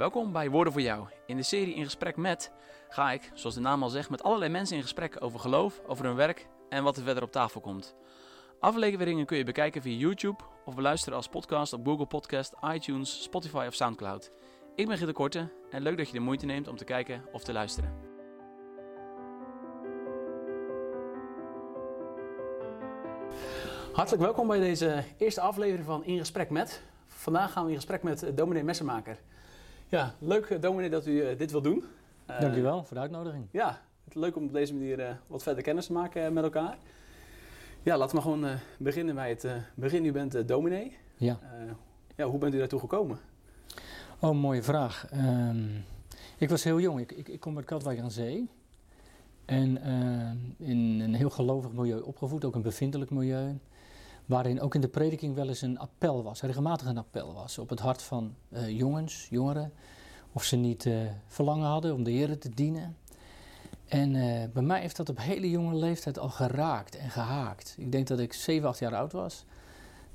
Welkom bij Woorden voor Jou. In de serie In Gesprek met ga ik, zoals de naam al zegt, met allerlei mensen in gesprek over geloof, over hun werk en wat er verder op tafel komt. Afleveringen kun je bekijken via YouTube of beluisteren als podcast op Google Podcast, iTunes, Spotify of Soundcloud. Ik ben Gitte Korte en leuk dat je de moeite neemt om te kijken of te luisteren. Hartelijk welkom bij deze eerste aflevering van In Gesprek met. Vandaag gaan we in gesprek met eh, dominee Messenmaker. Ja, leuk eh, dominee dat u eh, dit wil doen. Uh, Dankjewel voor de uitnodiging. Ja, het leuk om op deze manier wat verder kennis te maken met elkaar. Ja, laten we gewoon beginnen bij het begin. U bent dominee. Ja. ja. Hoe bent u daartoe gekomen? Oh, mooie vraag. Ehm, ik was heel jong. Ik, ik, ik kom uit Katwijk aan Zee. En in een heel gelovig milieu opgevoed, ook een bevindelijk milieu waarin ook in de prediking wel eens een appel was, regelmatig een appel was op het hart van uh, jongens, jongeren, of ze niet uh, verlangen hadden om de Heer te dienen. En uh, bij mij heeft dat op hele jonge leeftijd al geraakt en gehaakt. Ik denk dat ik 7, 8 jaar oud was.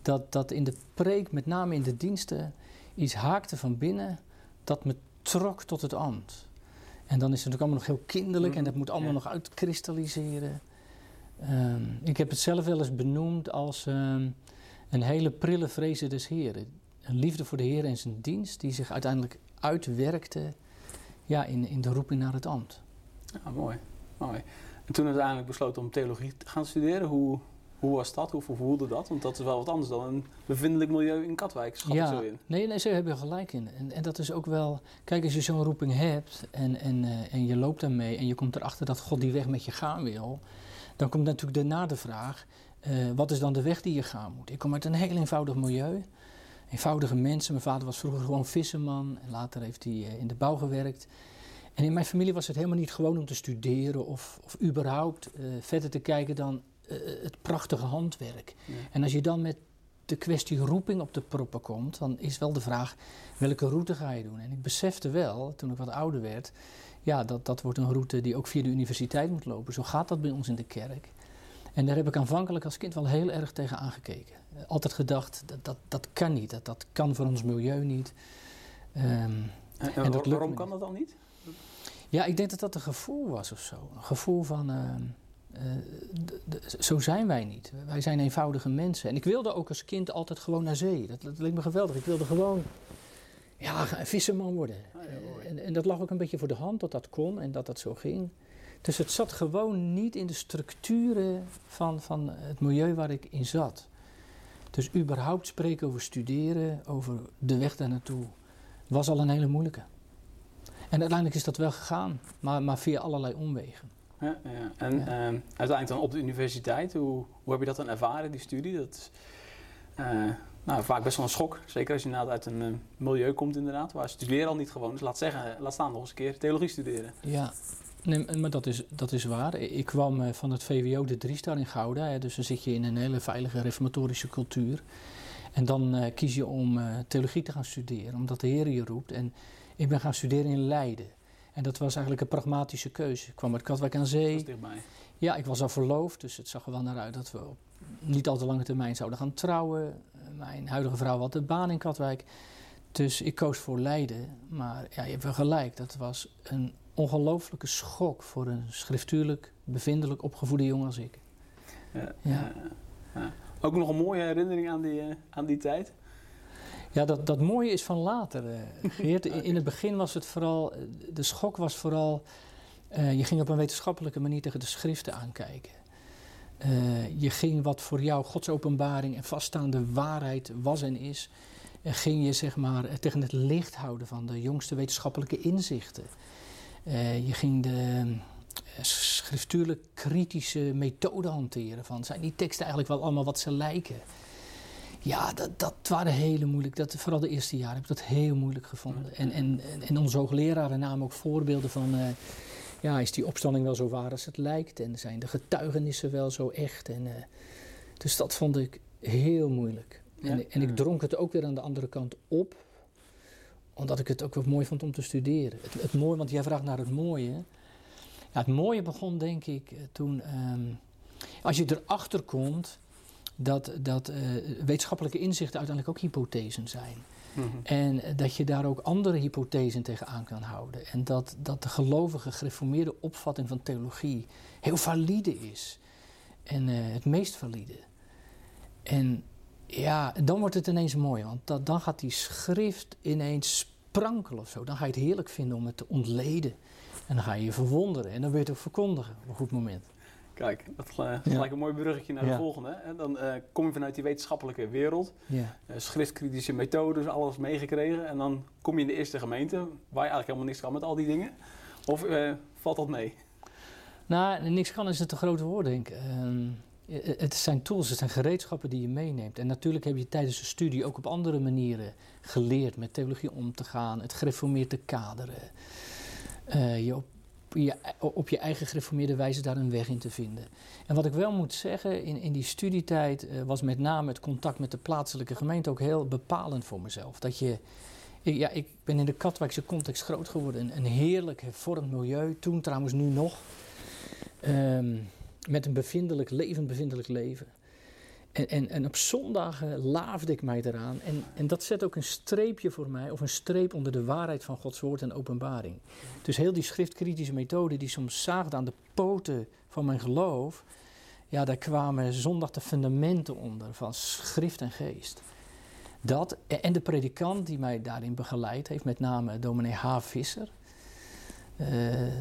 Dat, dat in de preek, met name in de diensten, iets haakte van binnen dat me trok tot het ambt. En dan is het natuurlijk allemaal nog heel kinderlijk en dat moet allemaal nog uitkristalliseren. Um, ik heb het zelf wel eens benoemd als um, een hele prille vrezen des Heren. Een liefde voor de Heer en zijn dienst die zich uiteindelijk uitwerkte ja, in, in de roeping naar het ambt. Ja, mooi, mooi. En toen uiteindelijk besloten om theologie te gaan studeren, hoe, hoe was dat? Hoe voelde dat? Want dat is wel wat anders dan een bevindelijk milieu in Katwijk. Schat ja, zo in. Nee, nee, ze hebben gelijk in. En, en dat is ook wel... Kijk, als je zo'n roeping hebt en, en, uh, en je loopt daarmee... en je komt erachter dat God die weg met je gaan wil... Dan komt natuurlijk daarna de vraag, uh, wat is dan de weg die je gaan moet? Ik kom uit een heel eenvoudig milieu. Eenvoudige mensen. Mijn vader was vroeger gewoon visserman en later heeft hij uh, in de bouw gewerkt. En in mijn familie was het helemaal niet gewoon om te studeren of, of überhaupt uh, verder te kijken dan het prachtige handwerk. Ja. En als je dan met de kwestie roeping op de proppen komt, dan is wel de vraag welke route ga je doen. En ik besefte wel, toen ik wat ouder werd, ja, dat, dat wordt een route die ook via de universiteit moet lopen. Zo gaat dat bij ons in de kerk. En daar heb ik aanvankelijk als kind wel heel erg tegen aangekeken. Altijd gedacht, dat, dat, dat kan niet, dat, dat kan voor ons milieu niet. Um, en, en, en waarom kan dat dan niet? Ja, ik denk dat dat een gevoel was of zo. Een gevoel van, uh, uh, zo zijn wij niet. Wij zijn eenvoudige mensen. En ik wilde ook als kind altijd gewoon naar zee. Dat, dat leek me geweldig. Ik wilde gewoon ja, een visserman worden. Ah, en, en, dat lag ook een beetje voor de hand dat dat kon en dat dat zo ging. Dus het zat gewoon niet in de structuren van, van het milieu waar ik in zat. Dus überhaupt spreken over studeren, over de weg daar naartoe, was al een hele moeilijke. En uiteindelijk is dat wel gegaan, maar, maar via allerlei omwegen. Ja, ja. En ja. Uh, uiteindelijk dan op de universiteit, hoe, hoe heb je dat dan ervaren, die studie? Dat, uh, nou, vaak best wel een schok. Zeker als je inderdaad uit een uh, milieu komt inderdaad, waar studeren al niet gewoon is. Laat, zeggen, laat staan nog eens een keer theologie studeren. Ja, nee, maar dat is, dat is waar. Ik kwam uh, van het VWO de Driestar in Gouda. Hè, dus dan zit je in een hele veilige reformatorische cultuur. En dan uh, kies je om theologie te gaan studeren, omdat de Heer je roept. En ik ben gaan studeren in Leiden. En dat was eigenlijk een pragmatische keuze. Ik kwam uit Katwijk aan Zee. Dat dichtbij. Ja, ik was al verloofd, dus het zag er wel naar uit dat we op niet al te lange termijn zouden gaan trouwen. Mijn huidige vrouw had de baan in Katwijk. Dus ik koos voor Leiden. Maar ja, je hebt wel gelijk, dat was een ongelooflijke schok voor een schriftuurlijk, bevindelijk opgevoede jongen als ik. Ja, ja. ja. Ook nog een mooie herinnering aan die, uh, aan die tijd? Ja, dat, dat mooie is van later. Uh, Geert. In het begin was het vooral, de schok was vooral, uh, je ging op een wetenschappelijke manier tegen de schriften aankijken. Uh, je ging wat voor jou Gods openbaring en vaststaande waarheid was en is, uh, ging je zeg maar tegen het licht houden van de jongste wetenschappelijke inzichten. Je ging de schriftuurlijk kritische methode hanteren van zijn die teksten eigenlijk wel allemaal wat ze lijken. Ja, dat, dat waren hele moeilijk. Dat, vooral de eerste jaren heb ik dat heel moeilijk gevonden. En, en, en onze hoogleraren namen ook voorbeelden van ja, is die opstanding wel zo waar als het lijkt? En zijn de getuigenissen wel zo echt? En, uh, dus dat vond ik heel moeilijk. En, ja, en ik dronk het ook weer aan de andere kant op, omdat ik het ook wel mooi vond om te studeren. Het, het mooie, want jij vraagt naar het mooie. Ja, het mooie begon denk ik eh, toen, um, als je erachter komt dat, dat uh, wetenschappelijke inzichten uiteindelijk ook hypothesen zijn. Mhm. En dat je daar ook andere hypothesen tegenaan kan houden. En dat, dat de gelovige, gereformeerde opvatting van theologie heel valide is. En uh, het meest valide. En ja, dan wordt het ineens mooi, want dat, dan gaat die schrift ineens sprankelen of zo. Dan ga je het heerlijk vinden om het te ontleden. En dan ga je je verwonderen en dan je het ook verkondigen op een goed moment. Kijk, dat is gelijk een mooi bruggetje naar de volgende. Dan uh, kom je vanuit die wetenschappelijke wereld, ja. uh, schriftkritische methodes, alles meegekregen. En dan kom je in de eerste gemeente, waar je eigenlijk helemaal niks kan met al die dingen. Of uh, valt dat mee? Nou, niks kan is het te grote woord, denk ik. Ehm, het zijn tools, het zijn gereedschappen die je meeneemt. En natuurlijk heb je tijdens de studie ook op andere manieren geleerd met theologie om te gaan, het gereformeerd te kaderen. je op je, op je eigen gereformeerde wijze daar een weg in te vinden. En wat ik wel moet zeggen, in, in die studietijd uh, was met name het contact met de plaatselijke gemeente ook heel bepalend voor mezelf. Dat je, ja, ik ben in de Katwijkse context groot geworden. Een, heerlijk hervormd milieu, toen trouwens nu nog. Um, met een bevindelijk, levend bevindelijk leven. En, en, en op zondagen laafde ik mij eraan. En, en dat zet ook een streepje voor mij, of een streep onder de waarheid van Gods woord en openbaring. Dus heel die schriftkritische methode die soms zaagde aan de poten van mijn geloof. Ja, daar kwamen zondag de fundamenten onder van schrift en geest. Dat, en de predikant die mij daarin begeleid heeft, met name dominee H. Visser. Uh,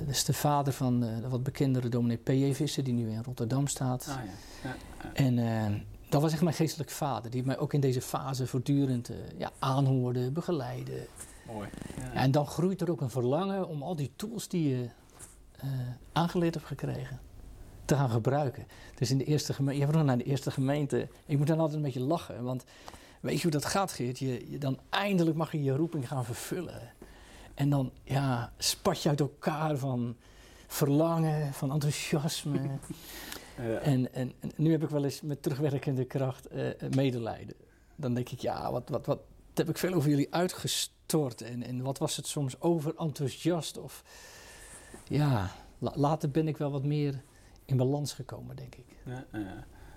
dat is de vader van uh, de wat bekendere dominee P.J. Visser, die nu in Rotterdam staat. Ah, ja. Ja, ja. En uh, dat was echt mijn geestelijk vader, die mij ook in deze fase voortdurend uh, ja, aanhoorde, begeleidde. Mooi. Ja. En dan groeit er ook een verlangen om al die tools die je uh, aangeleerd hebt gekregen, te gaan gebruiken. Dus in de eerste gemeente, je vroeg naar de eerste gemeente, ik moet dan altijd een beetje lachen, want weet je hoe dat gaat Geert? Je, je, dan eindelijk mag je je roeping gaan vervullen. En dan ja, spat je uit elkaar van verlangen, van enthousiasme. En, en, en, nu heb ik wel eens met terugwerkende kracht uh, medelijden. Dan denk ik, ja, wat, wat, wat heb ik veel over jullie uitgestort. En, en wat was het soms overenthousiast. Of ja, later ben ik wel wat meer in balans gekomen, denk ik. Ja,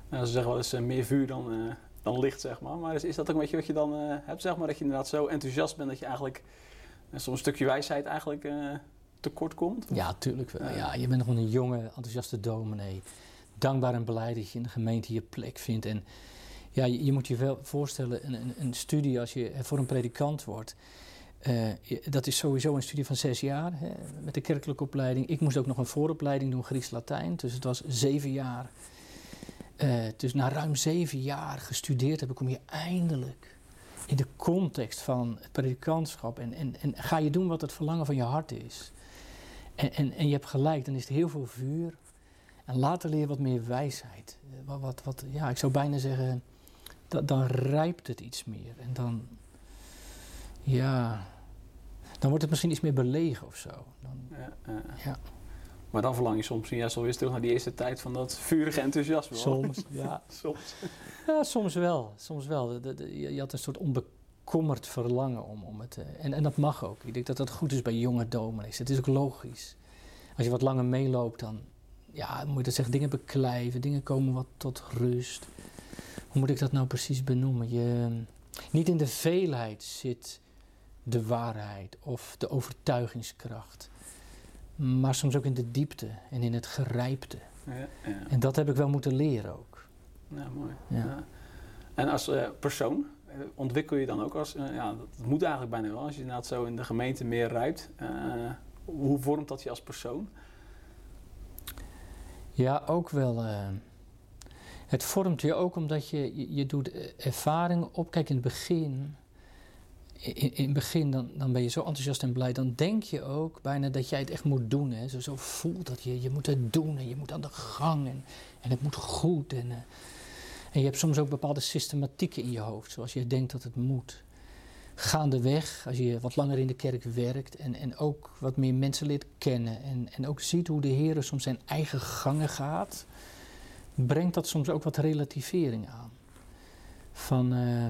nou, ze zeggen wel eens uh, meer vuur dan, uh, dan licht, zeg maar. Maar is, is, dat ook een beetje wat je dan hebt, zeg maar? Dat je inderdaad zo enthousiast bent dat je eigenlijk soms een stukje wijsheid eigenlijk tekort komt? Ja, tuurlijk wel. Ja, je bent gewoon een jonge, enthousiaste dominee dankbaar en blij dat je in de gemeente je plek vindt. En ja, je, moet je wel voorstellen, een, een, studie als je voor een predikant wordt. Uh, dat is sowieso een studie van zes jaar hè, met de kerkelijke opleiding. Ik moest ook nog een vooropleiding doen, Grieks-Latijn. Dus het was zeven jaar. Uh, dus na ruim zeven jaar gestudeerd heb, kom je eindelijk in de context van het predikantschap. En, en, en ga je doen wat het verlangen van je hart is. En, en, en je hebt gelijk, dan is het heel veel vuur, en later leer wat meer wijsheid. Eh, wat, wat, wat, ja, ik zou bijna zeggen, dat, dan rijpt het iets meer. En dan, ja, dan wordt het misschien iets meer belegen of zo. Dan, ja, ja. Maar dan verlang je soms juist alweer terug naar die eerste tijd van dat vurige enthousiasme. Soms, ja. soms. Ja, soms wel. Soms wel. je had een soort onbekommerd verlangen om, om het... Uh, en, en dat mag ook. Ik denk dat dat goed is bij jonge dominees. Het is ook logisch. Als je wat langer meeloopt, dan, ja, moet je dat zeggen, dingen beklijven, dingen komen wat tot rust. Hoe moet ik dat nou precies benoemen? Je, niet in de veelheid zit de waarheid of de overtuigingskracht, maar soms ook in de diepte en in het gerijpte. Ja, ja. En dat heb ik wel moeten leren ook. Ja, mooi. Ja. En als uh, persoon, eh, ontwikkel je dan ook als, uh, ja, dat moet eigenlijk bijna wel, als je inderdaad zo in de gemeente meer rijpt. Uh, hoe vormt dat je als persoon? Ja, ook wel. Uh, het vormt je ook omdat je, je, doet ervaringen op. Kijk, in het begin, in, in het begin dan, dan ben je zo enthousiast en blij. Dan denk je ook bijna dat jij het echt moet doen. Hè. Zo, zo voelt dat je, je moet het doen en je moet aan de gang en, en het moet goed. En, uh, en je hebt soms ook bepaalde systematieken in je hoofd, zoals je denkt dat het moet gaandeweg, als je wat langer in de kerk werkt en, en ook wat meer mensen leert kennen en, en ook ziet hoe de Heer soms zijn eigen gangen gaat, brengt dat soms ook wat relativering aan. Van, uh,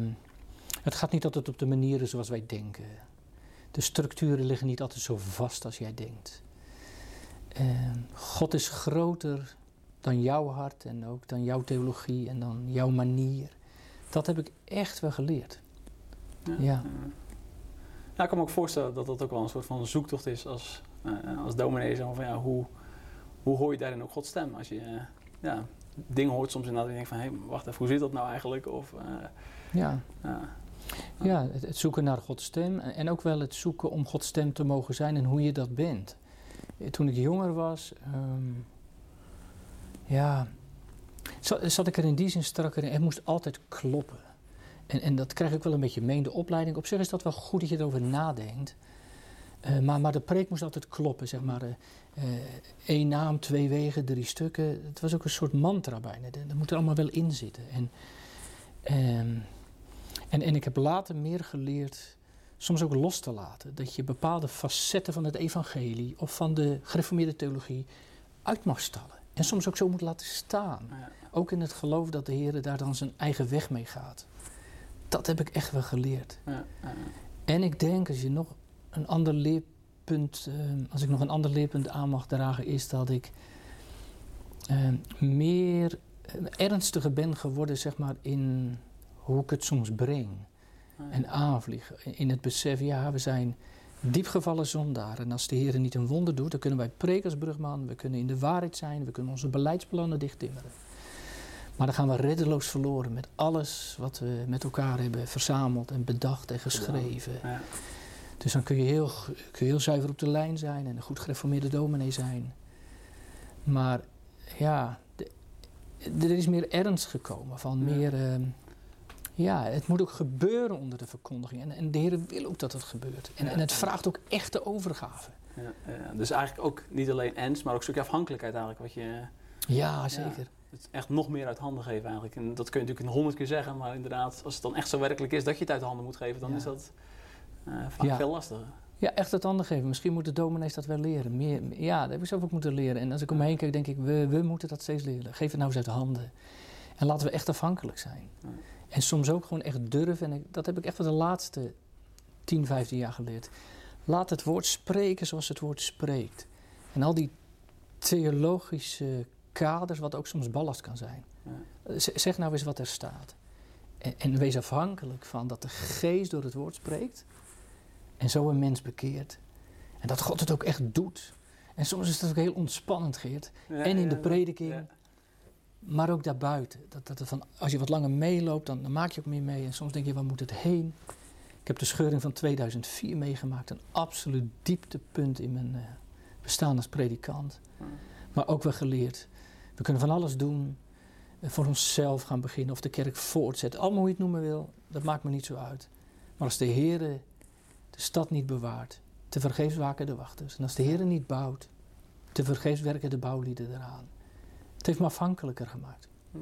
het gaat niet altijd op de manieren zoals wij denken. De structuren liggen niet altijd zo vast als jij denkt. Uh, God is groter dan jouw hart en ook dan jouw theologie en dan jouw manier. Dat heb ik echt wel geleerd. Ja. Ik kan me ook voorstellen dat dat ook wel een soort van zoektocht is als, uh, als dominee. Zo van, ja, hoe, hoe hoor je daarin ook Gods stem? Als je uh, ja, dingen hoort soms inderdaad en je denkt van... hé, hey, wacht even, hoe zit dat nou eigenlijk? Of, uh, ja. ja. Ja, het, het, zoeken naar Gods stem en ook wel het zoeken om Gods stem te mogen zijn en hoe je dat bent. Toen ik jonger was, um, ja, zat, ik er in die zin strakker in. Het moest altijd kloppen. En, en dat krijg ik wel een beetje mee in de opleiding. Op zich is dat wel goed dat je erover nadenkt. Uh, maar, maar de preek moest altijd kloppen, zeg maar. Uh, één naam, twee wegen, drie stukken. Het was ook een soort mantra bijna. Dat moet er allemaal wel in zitten. En, um, en, en ik heb later meer geleerd soms ook los te laten. Dat je bepaalde facetten van het evangelie of van de gereformeerde theologie uit mag stallen. En soms ook zo moet laten staan. Ook in het geloof dat de Heer daar dan zijn eigen weg mee gaat. Dat heb ik echt wel geleerd. Ja, en ik denk, als je nog een ander leerpunt, uh, als ik nog een ander leerpunt aan mag dragen, is dat ik uh, meer uh, ernstiger ben geworden, zeg maar, in hoe ik het soms breng. En aanvlieg. In het besef, ja, we zijn diepgevallen zondaren. En als de Heer niet een wonder doet, dan kunnen wij prekersbrugman, we kunnen in de waarheid zijn, we kunnen onze beleidsplannen dichttimmeren. Maar dan gaan we reddeloos verloren met alles wat we met elkaar hebben verzameld en bedacht en geschreven. Ja. Dus dan kun je, heel, kun je heel zuiver op de lijn zijn en een goed gereformeerde dominee zijn. Maar ja, de, er is meer ernst gekomen van meer. Uh, ja, het moet ook gebeuren onder de verkondiging. En, en de Heer wil ook dat het gebeurt. En, en het vraagt ook echte overgave. Ja, ja, dus eigenlijk ook niet alleen ernst, maar ook een stukje afhankelijkheid eigenlijk. Wat je, ja, zeker. het echt nog meer uit handen geven eigenlijk. En dat kun je natuurlijk honderd keer zeggen, maar inderdaad, als het dan echt zo werkelijk is dat je het uit handen moet geven, dan is dat uh, vaak veel lastiger. Ja, echt het handen geven. Misschien moeten dominees dat wel leren. Meer, ja, dat heb ik zelf ook moeten leren. En als ik om me heen kijk, denk ik, we, we moeten dat steeds leren. Geef het nou eens uit handen. En laten we echt afhankelijk zijn. En soms ook gewoon echt durven. En dat heb ik echt van de laatste 10, 15 jaar geleerd. Laat het woord spreken zoals het woord spreekt. En al die theologische kaders, wat ook soms ballast kan zijn. Ja. Zeg nou eens wat er staat. En, en, wees afhankelijk van dat de geest door het woord spreekt. En zo een mens bekeert. En dat God het ook echt doet. En soms is dat ook heel ontspannend, Geert. en in de prediking. Maar ook daarbuiten. Dat, dat van, als je wat langer meeloopt, dan, dan, maak je ook meer mee. En soms denk je, waar moet het heen? Ik heb de scheuring van 2004 meegemaakt. Een absoluut dieptepunt in mijn uh, bestaan als predikant. Maar ook wel geleerd. We kunnen van alles doen. Uh, voor onszelf gaan beginnen of de kerk voortzetten. Allemaal hoe je het noemen wil, dat maakt me niet zo uit. Maar als de Heer de stad niet bewaart, te vergeefs waken de wachters. En als de Heer niet bouwt, te vergeefs werken de bouwlieden eraan. Het heeft me afhankelijker gemaakt. Hm.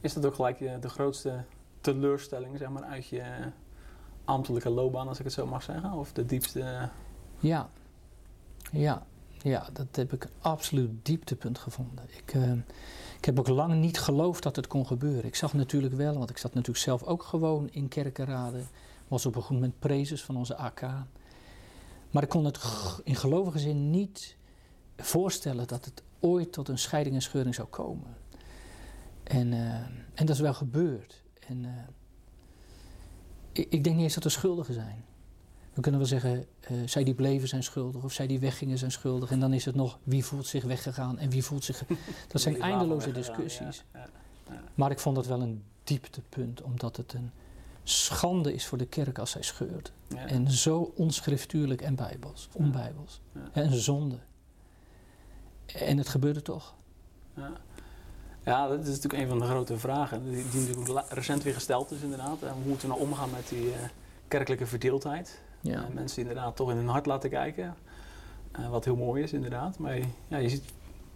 Is dat ook gelijk de, de grootste teleurstelling zeg maar, uit je ambtelijke loopbaan, als ik het zo mag zeggen? Of de diepste... Ja, ja, ja dat heb ik absoluut dieptepunt gevonden. Ik, uh, ik heb ook lang niet geloofd dat het kon gebeuren. Ik zag natuurlijk wel, want ik zat natuurlijk zelf ook gewoon in kerkenraden. Was op een goed moment prezes van onze AK. Maar ik kon het in gelovige zin niet voorstellen dat het ooit tot een scheiding en scheuring zou komen. En, uh, en dat is wel gebeurd. En uh, ik, ik, denk niet eens dat er schuldigen zijn. We kunnen wel zeggen, uh, zij die bleven zijn schuldig of zij die weggingen zijn schuldig. En dan is het nog wie voelt zich weggegaan en wie voelt zich. Dat zijn eindeloze discussies. Ja, ja, ja. Maar ik vond dat wel een dieptepunt, omdat het een schande is voor de kerk als zij scheurt. En zo onschriftuurlijk en bijbels, onbijbels. En zonde. En het gebeurde toch. Ja. ja, dat is natuurlijk een van de grote vragen. Die, die natuurlijk recent weer gesteld is inderdaad. Hoe moeten we nou omgaan met die uh, kerkelijke verdeeldheid? Ja. Uh, mensen inderdaad toch in hun hart laten kijken. Uh, wat heel mooi is inderdaad. Maar ja, je ziet,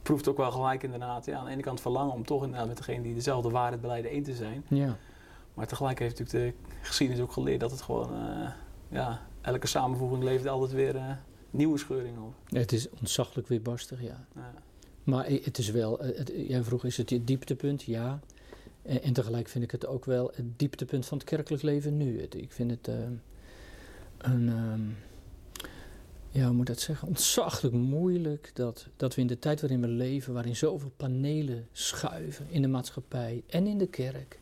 proeft ook wel gelijk inderdaad. Ja, aan de ene kant verlangen om toch inderdaad met degene die dezelfde waarheid beleiden één te zijn. Ja. Maar tegelijk heeft natuurlijk de geschiedenis ook geleerd dat het gewoon... ja, elke samenvoeging levert altijd weer nieuwe scheuring op. Het is ontzaglijk weerbarstig, ja. ja. Maar het is wel, het, jij vroeg is het je dieptepunt? Ja. En, en, tegelijk vind ik het ook wel het dieptepunt van het kerkelijk leven nu. Het, ik vind het uh, een, um, ja, hoe moet dat zeggen, ontzaglijk moeilijk dat, dat we in de tijd waarin we leven, waarin zoveel panelen schuiven in de maatschappij en in de kerk,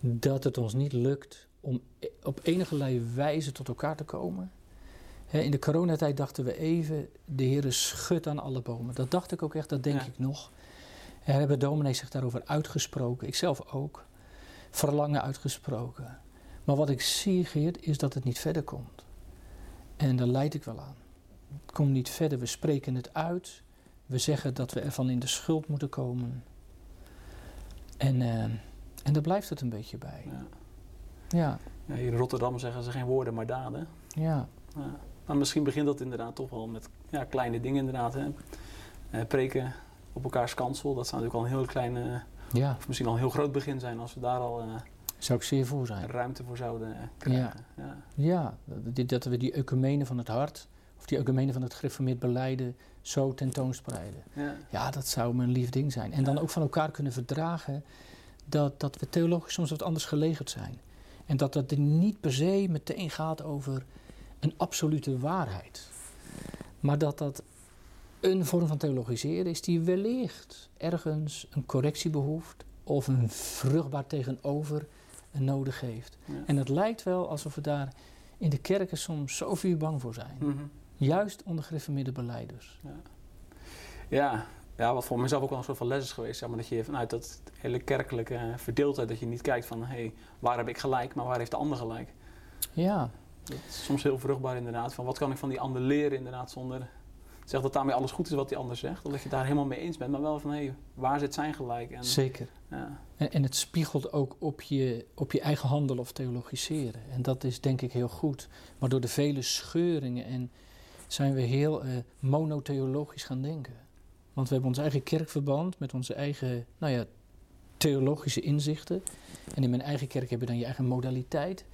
dat het ons niet lukt om e- op enige wijze tot elkaar te komen. In de coronatijd dachten we even, de Heer schudt aan alle bomen. Dat dacht ik ook echt, dat denk Ja. ik nog. Er hebben dominees zich daarover uitgesproken, ik zelf ook. Verlangen uitgesproken. Maar wat ik zie, Geert, is dat het niet verder komt. En daar leid ik wel aan. Het komt niet verder, we spreken het uit. We zeggen dat we ervan in de schuld moeten komen. En, eh, en daar blijft het een beetje bij. Ja. Ja, Ja, hier in Rotterdam zeggen ze geen woorden, maar daden. ja, Ja. Maar misschien begint dat inderdaad toch wel met ja, kleine dingen inderdaad. Hè. Eh, preken op elkaars kansel, dat zou natuurlijk al een heel klein, eh, ja. of misschien al een heel groot begin zijn als we daar al eh, Zou ik zeer voor zijn. ruimte voor zouden eh, krijgen. Ja. Ja, dat, dat we die ecumene van het hart, of die ecumene van het gereformeerd beleiden, zo tentoonspreiden. Ja. Ja, dat zou me een lief ding zijn. En dan ook van elkaar kunnen verdragen dat, dat we theologisch soms wat anders gelegerd zijn. En dat er niet per se meteen gaat over een absolute waarheid. Maar dat dat een vorm van theologiseren is die wellicht ergens een correctie behoeft of een vruchtbaar tegenover nodig heeft. Ja. En het lijkt wel alsof we daar in de kerken soms zo vuur bang voor zijn. Mhm. Juist onder gereformeerde beleiders. Ja. ja, wat voor mezelf ook wel een soort van les is geweest. Zeg maar, dat je vanuit dat hele kerkelijke verdeeldheid, dat je niet kijkt van hé, hey, waar heb ik gelijk, maar waar heeft de ander gelijk. Ja, Dat is soms heel vruchtbaar inderdaad. Van wat kan ik van die ander leren inderdaad zonder... Zeg dat daarmee alles goed is wat die ander zegt. Of dat je het daar helemaal mee eens bent. Maar wel van hé, hey, waar zit zijn gelijk? En, zeker. ja, En, en het spiegelt ook op je, op je eigen handel of theologiseren. En dat is denk ik heel goed. Maar door de vele scheuringen en zijn we heel eh, monotheologisch gaan denken. Want we hebben ons eigen kerkverband met onze eigen nou ja, theologische inzichten. En in mijn eigen kerk heb je dan je eigen modaliteit.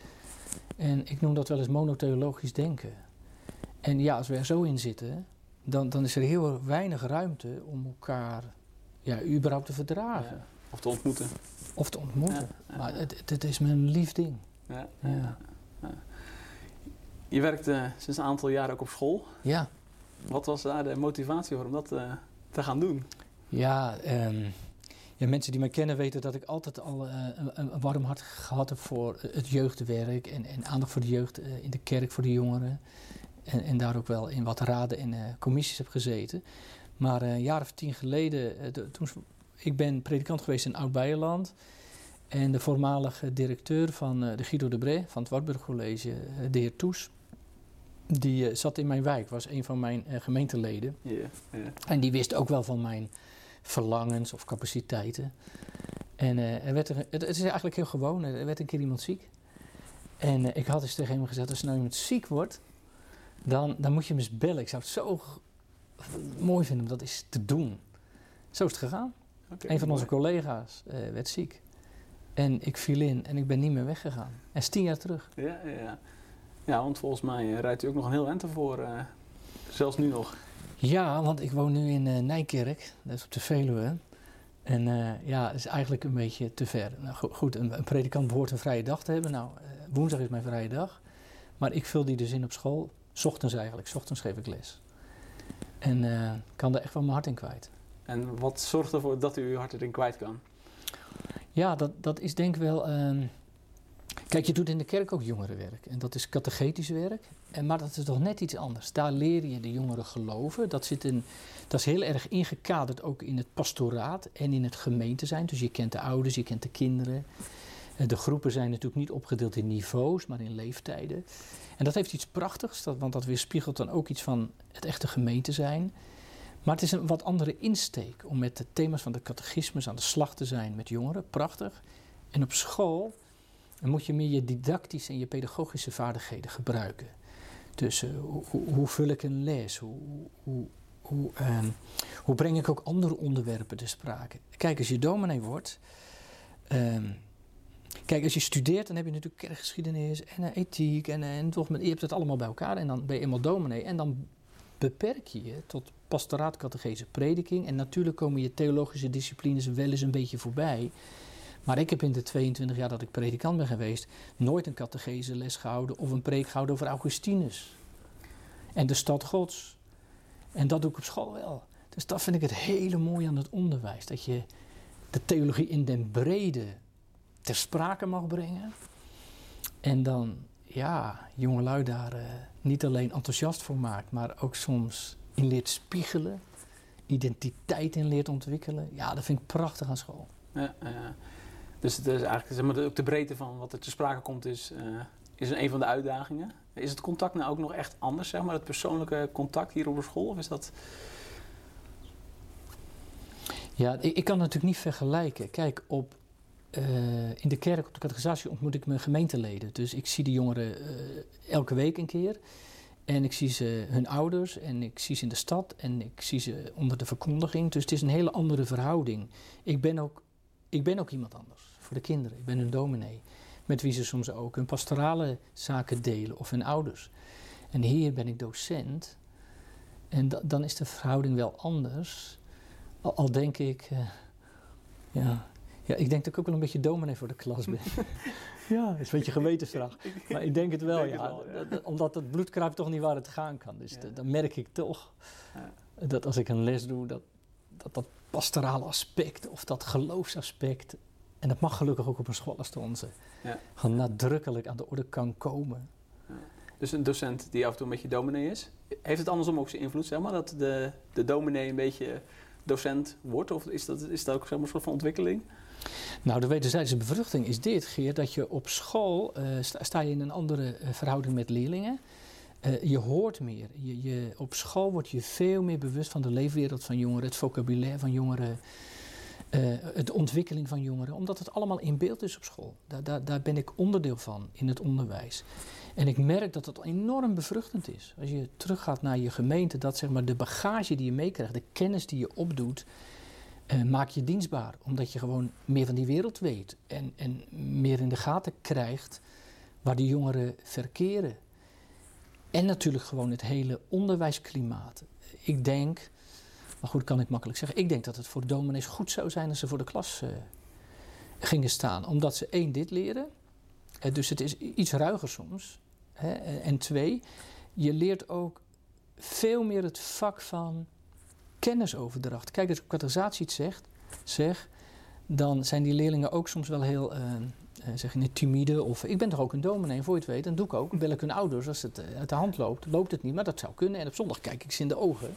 En ik noem dat wel eens monotheologisch denken. En ja, als we er zo in zitten, dan, dan is er heel weinig ruimte om elkaar ja, überhaupt te verdragen. ja. Of te ontmoeten. Of te ontmoeten. Ja, Maar het, het, is mijn lief ding. ja. Je werkt eh, sinds een aantal jaren ook op school. Ja, Wat was daar de motivatie voor om dat eh, te gaan doen? ja, ehm, ja, mensen die mij kennen weten dat ik altijd al eh, een, een warm hart gehad heb voor het jeugdwerk. En, en aandacht voor de jeugd eh, in de kerk, voor de jongeren. En, en daar ook wel in wat raden en eh, commissies heb gezeten. Maar eh, een jaar of tien geleden, eh, de- toen, ik ben predikant geweest in Oud-Beijerland. En de voormalige directeur van de Guido de Bré, van het Wartburg College, de heer Toes, die zat in mijn wijk, was een van mijn gemeenteleden. Ja. En die wist ook wel van mijn verlangens of capaciteiten. En er werd er, het, is eigenlijk heel gewoon, er werd een keer iemand ziek. En ik had dus tegen hem gezegd, als nou iemand ziek wordt, dan, dan moet je hem eens bellen. Ik zou het zo mooi vinden om dat eens te doen. Zo is het gegaan. Oké, een van onze mooi. collega's eh, werd ziek. En ik viel in en ik ben niet meer weggegaan. En is tien jaar terug. Ja, ja, ja. ja, want volgens mij eh, rijdt u ook nog een heel eind ervoor. eh, zelfs nu nog. Ja, want ik woon nu in Nijkerk, dat is op de Veluwe. En ja, het is eigenlijk een beetje te ver. Nou, go- goed, een, een predikant behoort een vrije dag te hebben. Nou, woensdag is mijn vrije dag. Maar ik vul die dus in op school. 's ochtends eigenlijk, 's ochtends geef ik les. En eh, kan daar echt wel mijn hart in kwijt. En wat zorgt ervoor dat u uw hart erin kwijt kan? Ja, dat, dat is denk ik wel. ehm, kijk, je doet in de kerk ook jongerenwerk. En dat is catechetisch werk. En, maar dat is toch net iets anders. Daar leer je de jongeren geloven. Dat, zit in, dat is heel erg ingekaderd ook in het pastoraat en in het gemeente zijn. Dus je kent de ouders, je kent de kinderen. Eh, De groepen zijn natuurlijk niet opgedeeld in niveaus, maar in leeftijden. En dat heeft iets prachtigs, want dat weerspiegelt dan ook iets van het echte gemeente zijn. Maar het is een wat andere insteek om met de thema's van de catechismus aan de slag te zijn met jongeren. Prachtig. En op school moet je meer je didactische en je pedagogische vaardigheden gebruiken. Dus eh, hoe, hoe, hoe vul ik een les? Hoe, hoe, hoe, ehm, hoe breng ik ook andere onderwerpen ter sprake? Kijk, als je dominee wordt. ehm, kijk, als je studeert, dan heb je natuurlijk kerkgeschiedenis en eh, ethiek. En, eh, en toch, je hebt het allemaal bij elkaar. En dan ben je eenmaal dominee. En dan beperk je je tot pastoraat, catechese, prediking. En natuurlijk komen je theologische disciplines wel eens een beetje voorbij. Maar ik heb in de 22 jaar dat ik predikant ben geweest... nooit een catechese les gehouden of een preek gehouden over Augustinus. En de stad gods. En dat doe ik op school wel. Dus dat vind ik het hele mooie aan het onderwijs. Dat je de theologie in den brede ter sprake mag brengen. En dan, ja, jongelui daar eh, niet alleen enthousiast voor maakt, maar ook soms in leert spiegelen, identiteit in leert ontwikkelen. Ja, dat vind ik prachtig aan school. Ja, ja. Dus het is eigenlijk zeg maar, ook de breedte van wat er te sprake komt, is, eh, is een van de uitdagingen. Is het contact nou ook nog echt anders, zeg maar, het persoonlijke contact hier op de school? Of is dat... Ja, ik, ik kan het natuurlijk niet vergelijken. Kijk, op, eh, in de kerk, op de catechisatie, ontmoet ik mijn gemeenteleden. Dus ik zie de jongeren eh, elke week een keer. En ik zie ze hun ouders en ik zie ze in de stad en ik zie ze onder de verkondiging. Dus het is een hele andere verhouding. Ik ben ook, ik ben ook iemand anders voor de kinderen. Ik ben hun dominee. Met wie ze soms ook hun pastorale zaken delen of hun ouders. En hier ben ik docent. En da- dan is de verhouding wel anders. Al, al denk ik, eh, ja, ja, ik denk dat ik ook wel een beetje dominee voor de klas ben. ja, dat is een beetje gewetensvraag. Maar ik denk het wel, denk ja. het wel, ja. Dat- dat- Omdat het bloed kruipt toch niet waar het gaan kan. Dus Ja. dan merk ik toch Ja. dat als ik een les doe, dat dat, dat pastorale aspect of dat geloofsaspect, en dat mag gelukkig ook op een school als de onze, Ja. gewoon nadrukkelijk aan de orde kan komen. Dus een docent die af en toe een beetje dominee is. Heeft het andersom ook zijn invloed, zeg maar? Dat de, de dominee een beetje docent wordt? Of is dat, is dat ook zeg maar, een soort van ontwikkeling? Nou, de wederzijdse bevruchting is dit, Geert, dat je op school eh, sta, je in een andere eh, verhouding met leerlingen. Eh, je hoort meer. Je, je, op school word je veel meer bewust van de leefwereld van jongeren, het vocabulaire van jongeren, eh, de ontwikkeling van jongeren, omdat het allemaal in beeld is op school. Daar, daar, daar ben ik onderdeel van in het onderwijs. En ik merk dat het enorm bevruchtend is. Als je teruggaat naar je gemeente, dat zeg maar de bagage die je meekrijgt, de kennis die je opdoet, eh, maak je dienstbaar. Omdat je gewoon meer van die wereld weet. En, en meer in de gaten krijgt waar die jongeren verkeren. En natuurlijk gewoon het hele onderwijsklimaat. Ik denk, maar goed, kan ik makkelijk zeggen. Ik denk dat het voor dominees goed zou zijn als ze voor de klas eh, gingen staan. Omdat ze één, dit leren. Eh, dus het is iets ruiger soms. Hè? En twee, je leert ook veel meer het vak van kennisoverdracht. Kijk, als categorisatie het zegt, zeg, dan zijn die leerlingen ook soms wel heel, eh, eh, zeg je timide. Of ik ben toch ook een dominee, en voor je het weet, dan doe ik ook. Bel ik hun ouders als het eh, uit de hand loopt. Loopt het niet, maar dat zou kunnen. En op zondag kijk ik ze in de ogen.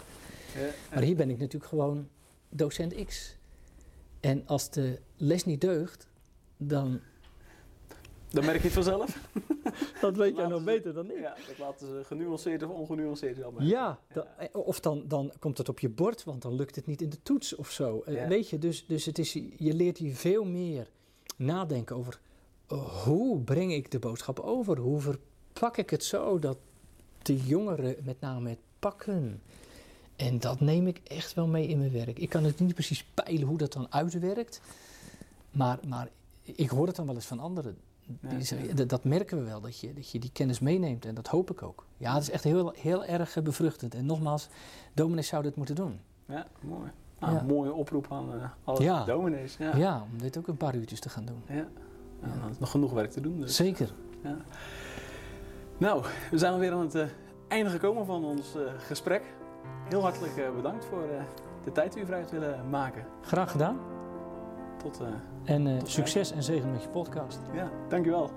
Maar hier ben ik natuurlijk gewoon docent X. En als de les niet deugt, dan... Dan merk je vanzelf. Dat weet jij nog beter dan Ja, dat laten ze genuanceerd of ongenuanceerd wel merken. Ja, da- eh, of dan, dan komt het op je bord, want dan lukt het niet in de toets of zo. Eh, Ja. Weet je, dus, dus het is, je leert hier veel meer nadenken over eh, hoe breng ik de boodschap over? Hoe verpak ik het zo dat de jongeren met name het pakken? En dat neem ik echt wel mee in mijn werk. Ik kan het niet precies peilen hoe dat dan uitwerkt, maar, maar ik hoor het dan wel eens van anderen. Die dat, merken we wel, dat je, dat je die kennis meeneemt. En dat hoop ik ook. Ja, het is echt heel, heel erg eh, bevruchtend. En nogmaals, dominees zouden het moeten doen. Ja, mooi. Nou, Ja. Een mooie oproep aan eh, alle Ja. dominees. Ja. Ja. om dit ook een paar uurtjes te gaan doen. Ja. Ja, dan is nog genoeg werk te doen. Dus. Zeker. Nou, we zijn alweer aan het eh, einde gekomen van ons eh, gesprek. Heel hartelijk eh, bedankt voor eh, de tijd die u vrij hebt willen maken. Graag gedaan. Tot, eh, En eh, Tot succes en zegen met je podcast. ja, dankjewel.